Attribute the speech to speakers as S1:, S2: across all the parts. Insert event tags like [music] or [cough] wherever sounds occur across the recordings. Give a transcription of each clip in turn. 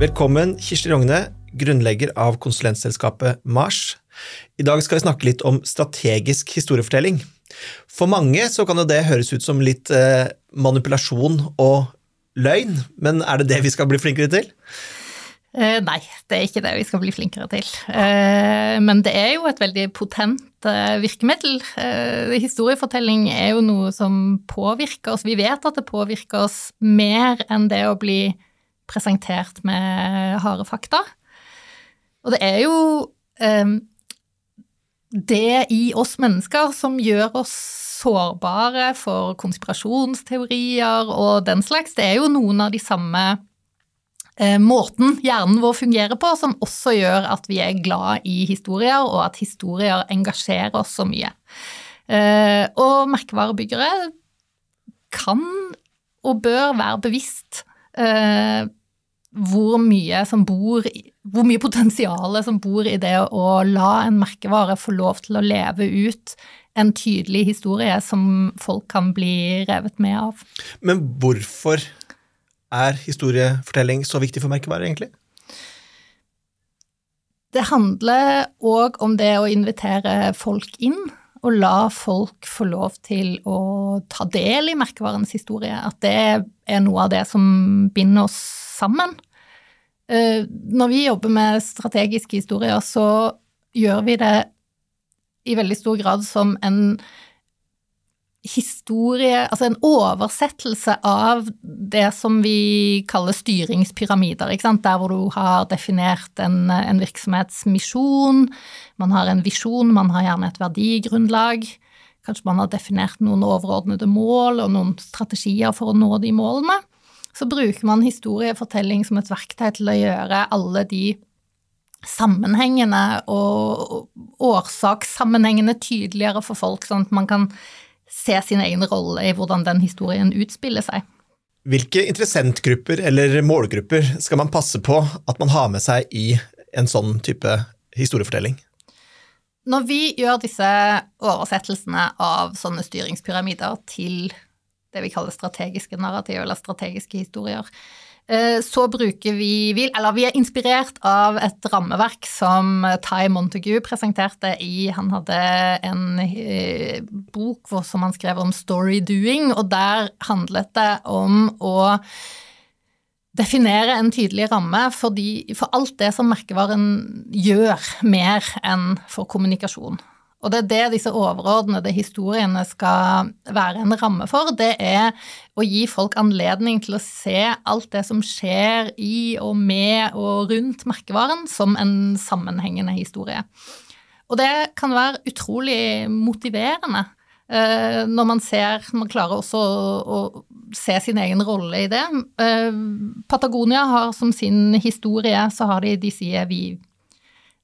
S1: Velkommen, Kirsti Rogne, grunnlegger av konsulentselskapet Mars. I dag skal vi snakke litt om strategisk historiefortelling. For mange så kan jo det høres ut som litt eh, manipulasjon og løgn, men er det det vi skal bli flinkere til?
S2: Eh, nei, det er ikke det vi skal bli flinkere til. Eh, men det er jo et veldig potent virkemiddel. Historiefortelling er jo noe som påvirker oss. Vi vet at det påvirker oss mer enn det å bli presentert med harde fakta. Og det er jo eh, det i oss mennesker som gjør oss sårbare for konspirasjonsteorier og den slags. Det er jo noen av de samme eh, måten hjernen vår fungerer på, som også gjør at vi er glad i historier, og at historier engasjerer oss så mye. Eh, og merkevarebyggere kan og bør være bevisst eh, hvor mye som bor hvor mye potensial som bor i det å la en merkevare få lov til å leve ut en tydelig historie som folk kan bli revet med av.
S1: Men hvorfor er historiefortelling så viktig for merkevarer, egentlig?
S2: Det handler òg om det å invitere folk inn, og la folk få lov til å ta del i merkevarens historie. At det er noe av det som binder oss sammen. Eh, når vi jobber med strategiske historier, så gjør vi det i veldig stor grad som en historie, altså en oversettelse av det som vi kaller styringspyramider, der hvor du har definert en, en virksomhetsmisjon, man har en visjon, man har gjerne et verdigrunnlag, kanskje man har definert noen overordnede mål og noen strategier for å nå de målene. Så bruker man historiefortelling som et verktøy til å gjøre alle de sammenhengene og årsakssammenhengene tydeligere for folk, sånn at man kan se sin egen rolle i hvordan den historien utspiller seg.
S1: Hvilke interessentgrupper eller målgrupper skal man passe på at man har med seg i en sånn type historiefortelling?
S2: Når vi gjør disse oversettelsene av sånne styringspyramider til det vi kaller strategiske narrativ, eller strategiske historier, så bruker vi Eller vi er inspirert av et rammeverk som Ty Montague presenterte i Han hadde en eh, bok som han skrev om story doing, og der handlet det om å definere en tydelig ramme for, de, for alt det som merkevaren gjør, mer enn for kommunikasjon. Og det er det disse overordnede historiene skal være en ramme for. Det er å gi folk anledning til å se alt det som skjer i og med og rundt merkevaren, som en sammenhengende historie. Og det kan være utrolig motiverende eh, når man ser Man klarer også å, å se sin egen rolle i det. Eh, Patagonia har som sin historie, så har de De sier vi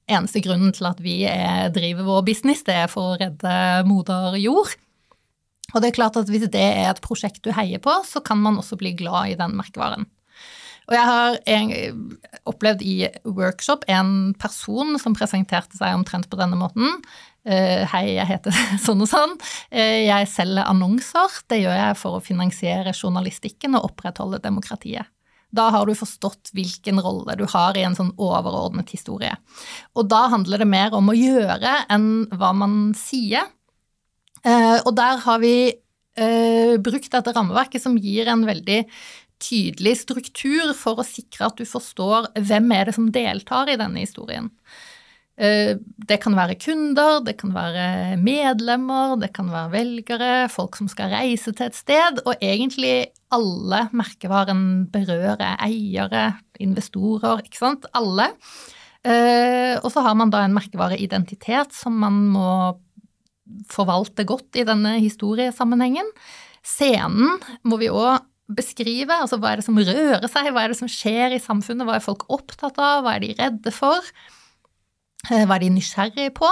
S2: eneste grunnen til at vi er, driver vår business, det er for å redde moder jord. Og det er klart at hvis det er et prosjekt du heier på, så kan man også bli glad i den merkevaren. Og jeg har en, opplevd i workshop en person som presenterte seg omtrent på denne måten. Uh, hei, jeg heter [laughs] sånn og sånn. Uh, jeg selger annonser. Det gjør jeg for å finansiere journalistikken og opprettholde demokratiet. Da har du forstått hvilken rolle du har i en sånn overordnet historie. Og da handler det mer om å gjøre enn hva man sier. Eh, og der har vi eh, brukt dette rammeverket som gir en veldig tydelig struktur for å sikre at du forstår hvem er det som deltar i denne historien. Eh, det kan være kunder, det kan være medlemmer, det kan være velgere, folk som skal reise til et sted, og egentlig alle merkevaren berører eiere, investorer, ikke sant, alle. Eh, og så har man da en merkevareidentitet som man må forvalte godt i denne historiesammenhengen. Scenen må vi òg beskrive, altså hva er det som rører seg, hva er det som skjer i samfunnet, hva er folk opptatt av, hva er de redde for? Eh, hva er de nysgjerrige på?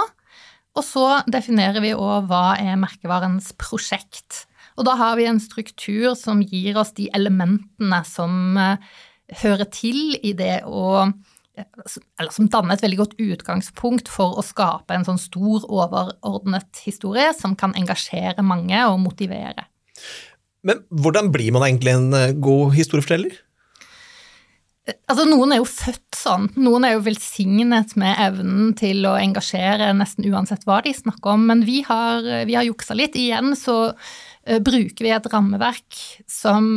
S2: Og så definerer vi òg hva er merkevarens prosjekt. Og da har vi en struktur som gir oss de elementene som eh, hører til i det å eller som danner et veldig godt utgangspunkt for å skape en sånn stor, overordnet historie som kan engasjere mange og motivere.
S1: Men hvordan blir man egentlig en eh, god historieforteller?
S2: Altså, noen er jo født sånn. Noen er jo velsignet med evnen til å engasjere nesten uansett hva de snakker om. Men vi har, vi har juksa litt. Igjen så uh, bruker vi et rammeverk som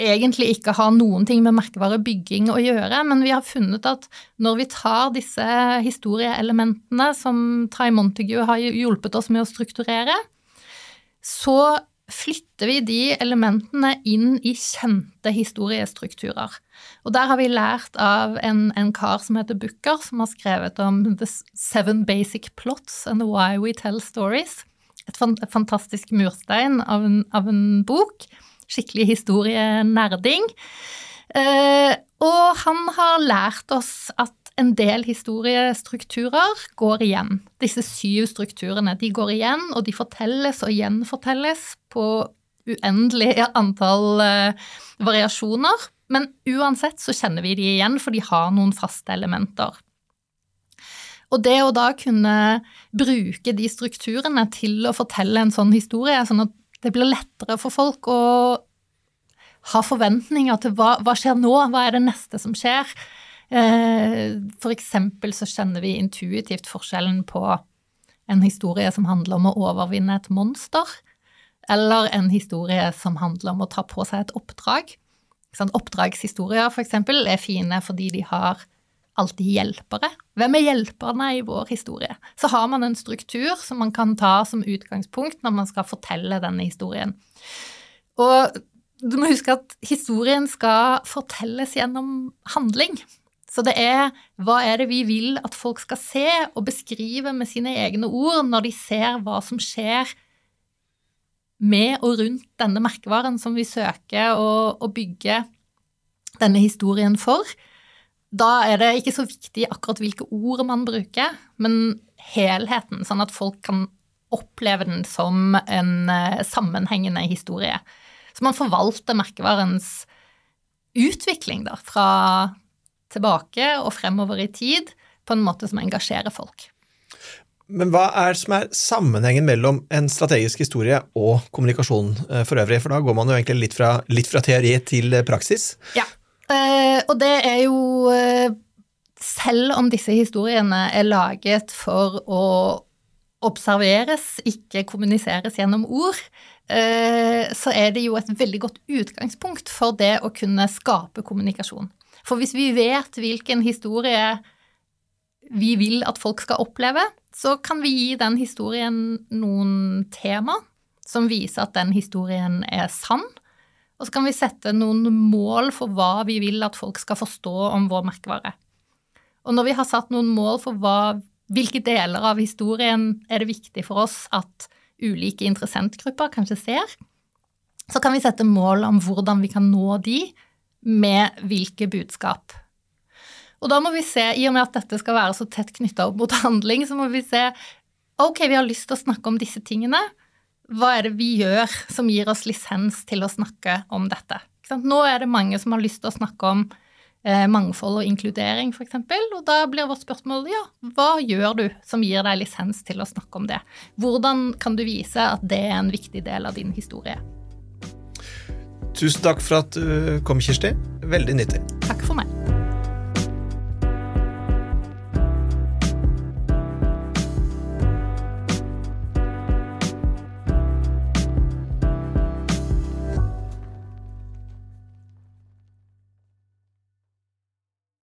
S2: egentlig ikke har noen ting med merkevarebygging å gjøre, men vi har funnet at når vi tar disse historieelementene som Ty Montague har hjulpet oss med å strukturere, så flytter vi de elementene inn i kjente historiestrukturer. Og der har vi lært av en, en, kar som heter Booker, som har skrevet om The Seven Basic Plots and Why We Tell Stories. Et, fantastisk murstein av en, av en bok. Skikkelig historienerding. Eh, og han har lært oss at en del historiestrukturer går igjen. Disse syv strukturene de går igjen, og de fortelles og gjenfortelles på uendelig antall uh, variasjoner. Men uansett så kjenner vi de igjen, for de har noen faste elementer. Og det å da kunne bruke de strukturene til å fortelle en sånn historie, sånn at det blir lettere for folk å ha forventninger til hva, hva skjer nå, hva er det neste som skjer, Eh, eksempel så kjenner vi intuitivt forskjellen på en historie som handler om å overvinne et monster, eller en historie som handler om å ta på seg et oppdrag. Oppdragshistorier for eksempel er fine fordi de har alltid hjelpere. Hvem er hjelperne i vår historie? Så har man en struktur som man kan ta som utgangspunkt når man skal fortelle denne historien. Og du må huske at historien skal fortelles gjennom handling. Så det er hva er det vi vil at folk skal se og beskrive med sine egne ord når de ser hva som skjer med og rundt denne merkevaren som vi søker å, bygge denne historien for. Da er det ikke så viktig akkurat hvilke ord man bruker, men helheten, sånn at folk kan oppleve den som en uh, sammenhengende historie. Så man forvalter merkevarens utvikling da, fra tilbake og fremover i tid på en måte som engasjerer folk.
S1: Men hva er som er sammenhengen mellom en strategisk historie og kommunikasjon eh, for øvrig? For da går man jo egentlig litt fra, litt fra teori til eh, praksis.
S2: Ja, eh, og det er jo Selv om disse historiene er laget for å observeres, ikke kommuniseres gjennom ord, så er det jo et veldig godt utgangspunkt for det å kunne skape kommunikasjon. For hvis vi vet hvilken historie vi vil at folk skal oppleve, så kan vi gi den historien noen tema som viser at den historien er sann. Og så kan vi sette noen mål for hva vi vil at folk skal forstå om vår merkevare. Og når vi har satt noen mål for hva, hvilke deler av historien er det viktig for oss at ulike interessentgrupper kanskje ser, så kan vi sette mål om hvordan vi kan nå de med hvilke budskap. Og da må vi se, i og med at dette skal være så tett knytta opp mot [laughs] handling, så må vi se ok, vi har lyst til å snakke om disse tingene. Hva er det vi gjør som gir oss lisens til å snakke om dette? Nå er det mange som har lyst til å snakke om eh, mangfold og inkludering, f.eks. Og da blir vårt spørsmål ja, hva gjør du som gir deg lisens til å snakke om det? Hvordan kan du vise at det er en viktig del av din historie?
S1: Tusen takk for at du kom, Kirsti. Veldig nyttig.
S2: Takk for meg.